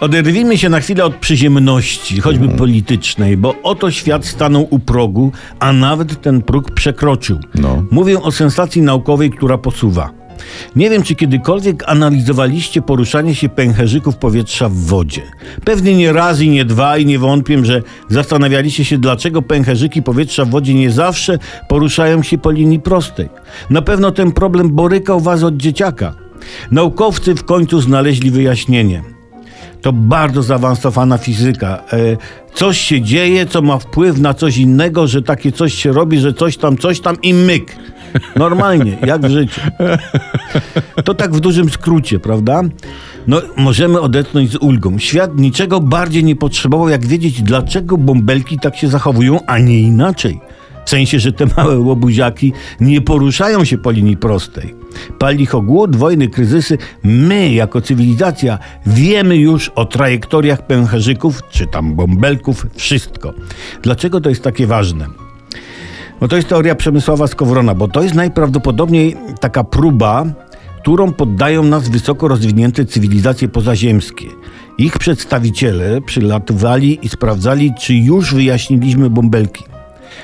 Oderwijmy się na chwilę od przyziemności, choćby politycznej, bo oto świat stanął u progu, a nawet ten próg przekroczył. No. Mówię o sensacji naukowej, która posuwa. Nie wiem, czy kiedykolwiek analizowaliście poruszanie się pęcherzyków powietrza w wodzie. Pewnie nie raz i nie dwa i nie wątpię, że zastanawialiście się, dlaczego pęcherzyki powietrza w wodzie nie zawsze poruszają się po linii prostej. Na pewno ten problem borykał was od dzieciaka. Naukowcy w końcu znaleźli wyjaśnienie. To bardzo zaawansowana fizyka. E, coś się dzieje, co ma wpływ na coś innego, że takie coś się robi, że coś tam, coś tam i myk. Normalnie, jak w życiu. To tak w dużym skrócie, prawda? No, możemy odetchnąć z ulgą. Świat niczego bardziej nie potrzebował, jak wiedzieć, dlaczego bąbelki tak się zachowują, a nie inaczej. W sensie, że te małe łobuziaki nie poruszają się po linii prostej. Pali ich o głód, wojny, kryzysy. My, jako cywilizacja, wiemy już o trajektoriach pęcherzyków, czy tam bąbelków, wszystko. Dlaczego to jest takie ważne? No to jest teoria Przemysława Skowrona, bo to jest najprawdopodobniej taka próba, którą poddają nas wysoko rozwinięte cywilizacje pozaziemskie. Ich przedstawiciele przylatywali i sprawdzali, czy już wyjaśniliśmy bąbelki.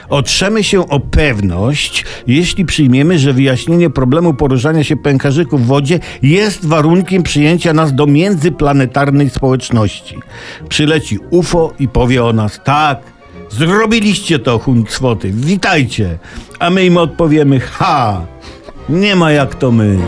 Otrzemy się o pewność, jeśli przyjmiemy, że wyjaśnienie problemu poruszania się pęcherzyków w wodzie jest warunkiem przyjęcia nas do międzyplanetarnej społeczności. Przyleci UFO i powie o nas tak, zrobiliście to, huncwoty, witajcie. A my im odpowiemy ha, nie ma jak to my.